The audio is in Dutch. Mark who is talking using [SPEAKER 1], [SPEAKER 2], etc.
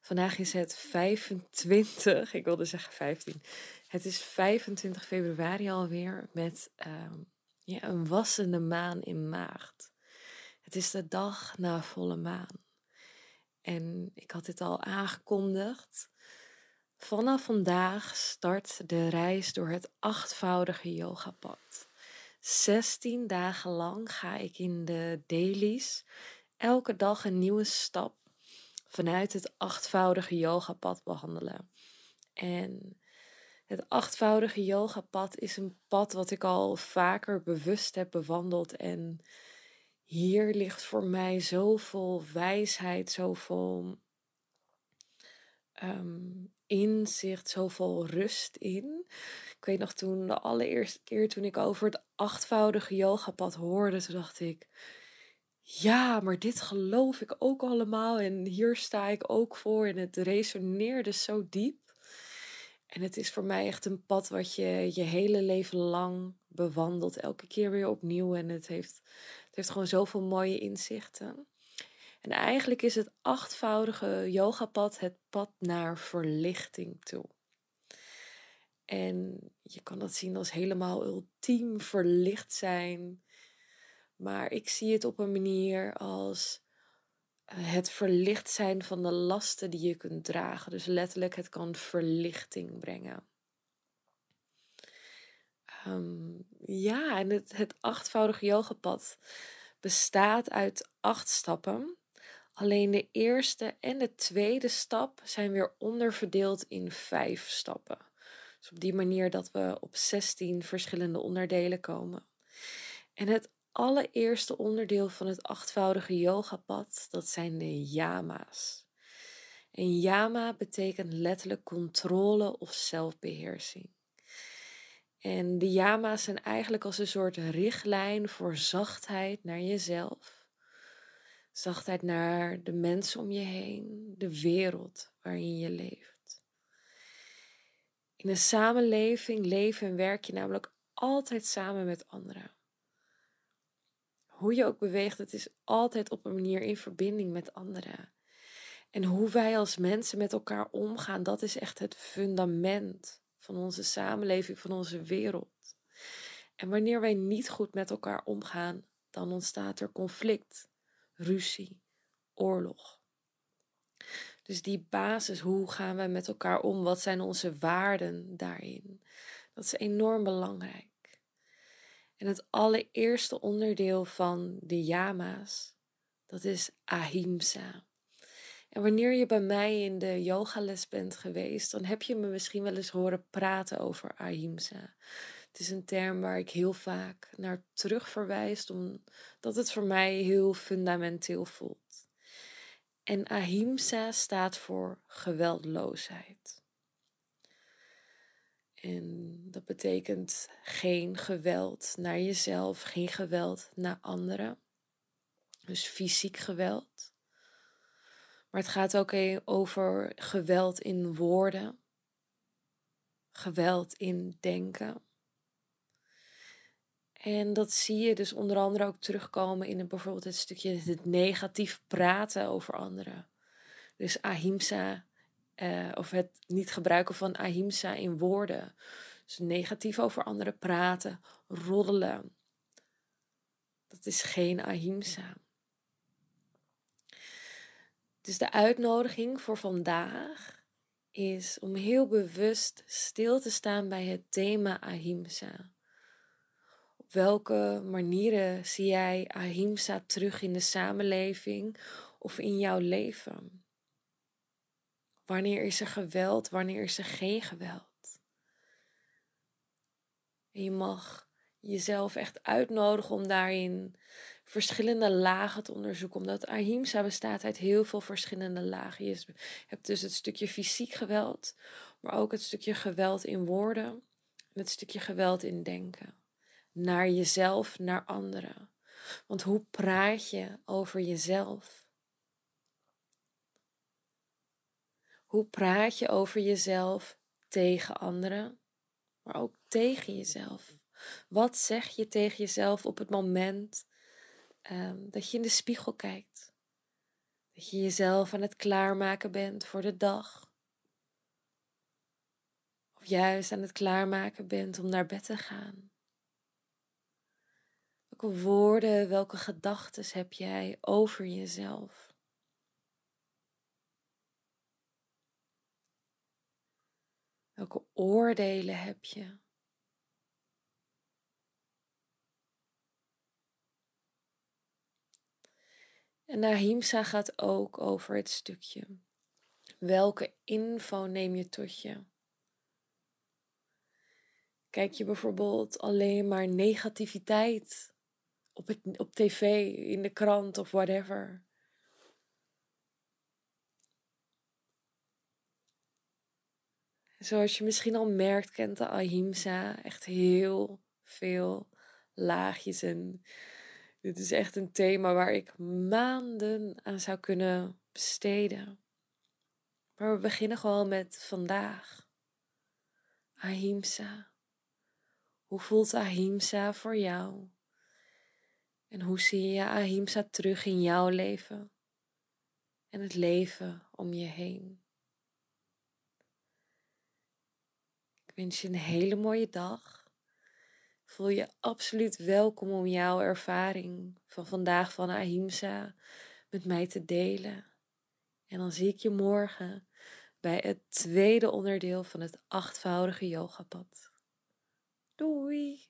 [SPEAKER 1] Vandaag is het 25, ik wilde zeggen 15. Het is 25 februari alweer met ehm, ja, een wassende maan in maagd. Het is de dag na volle maan. En ik had dit al aangekondigd. Vanaf vandaag start de reis door het achtvoudige yogapad. 16 dagen lang ga ik in de dailies elke dag een nieuwe stap vanuit het achtvoudige yogapad behandelen. En het achtvoudige yogapad is een pad wat ik al vaker bewust heb bewandeld. En hier ligt voor mij zoveel wijsheid, zoveel um, inzicht, zoveel rust in. Ik weet nog toen, de allereerste keer toen ik over het achtvoudige yogapad hoorde, toen dacht ik ja, maar dit geloof ik ook allemaal en hier sta ik ook voor en het resoneerde zo diep. En het is voor mij echt een pad wat je je hele leven lang bewandelt, elke keer weer opnieuw en het heeft, het heeft gewoon zoveel mooie inzichten. En eigenlijk is het achtvoudige yogapad het pad naar verlichting toe. En je kan dat zien als helemaal ultiem verlicht zijn maar ik zie het op een manier als eh, het verlicht zijn van de lasten die je kunt dragen. Dus letterlijk, het kan verlichting brengen. Ehm, ja, en het, het achtvoudige yogapad bestaat uit acht stappen. Alleen de eerste en de tweede stap zijn weer onderverdeeld in vijf stappen. Dus op die manier dat we op 16 verschillende onderdelen komen. En het allereerste onderdeel van het achtvoudige yogapad, dat zijn de yama's. En yama betekent letterlijk controle of zelfbeheersing. En de yama's zijn eigenlijk als een soort richtlijn voor zachtheid naar jezelf. Zachtheid naar de mensen om je heen, de wereld waarin je leeft. In een samenleving leven en werk je namelijk altijd samen met anderen hoe je ook beweegt, het is altijd op een manier in verbinding met anderen. En hoe wij als mensen met elkaar omgaan, dat is echt het fundament van onze samenleving, van onze wereld. En wanneer wij niet goed met elkaar omgaan, dan ontstaat er conflict, ruzie, oorlog. Dus die basis, hoe gaan wij met elkaar om? Wat zijn onze waarden daarin? Dat is enorm belangrijk. En het allereerste onderdeel van de yama's, dat is ahimsa. En wanneer je bij mij in de yogales bent geweest, dan heb je me misschien wel eens horen praten over ahimsa. Het is een term waar ik heel vaak naar terug verwijs, omdat het voor mij heel fundamenteel voelt. En ahimsa staat voor geweldloosheid. En dat betekent geen geweld naar jezelf, geen geweld naar anderen. Dus fysiek geweld. Maar het gaat ook over geweld in woorden, geweld in denken. En dat zie je dus onder andere ook terugkomen in bijvoorbeeld het stukje het negatief praten over anderen. Dus ahimsa uh, of het niet gebruiken van ahimsa in woorden. Dus negatief over anderen praten, roddelen. Dat is geen ahimsa. Dus de uitnodiging voor vandaag is om heel bewust stil te staan bij het thema ahimsa. Op welke manieren zie jij ahimsa terug in de samenleving of in jouw leven? Wanneer is er geweld? Wanneer is er geen geweld? En je mag jezelf echt uitnodigen om daarin verschillende lagen te onderzoeken. Omdat ahimsa bestaat uit heel veel verschillende lagen. Je hebt dus het stukje fysiek geweld, maar ook het stukje geweld in woorden en het stukje geweld in denken. Naar jezelf, naar anderen. Want hoe praat je over jezelf? Hoe praat je over jezelf tegen anderen, maar ook tegen jezelf? Wat zeg je tegen jezelf op het moment um, dat je in de spiegel kijkt? Dat je jezelf aan het klaarmaken bent voor de dag. Of juist aan het klaarmaken bent om naar bed te gaan. Welke woorden, welke gedachten heb jij over jezelf? Welke oordelen heb je? En Ahimsa gaat ook over het stukje. Welke info neem je tot je? Kijk je bijvoorbeeld alleen maar negativiteit op, het, op tv, in de krant of whatever? Zoals je misschien al merkt, kent de Ahimsa echt heel veel laagjes en dit is echt een thema waar ik maanden aan zou kunnen besteden. Maar we beginnen gewoon met vandaag. Ahimsa. Hoe voelt Ahimsa voor jou? En hoe zie je Ahimsa terug in jouw leven en het leven om je heen? Wens je een hele mooie dag voel je absoluut welkom om jouw ervaring van vandaag van Ahimsa met mij te delen. En dan zie ik je morgen bij het tweede onderdeel van het achtvoudige yogapad. Doei!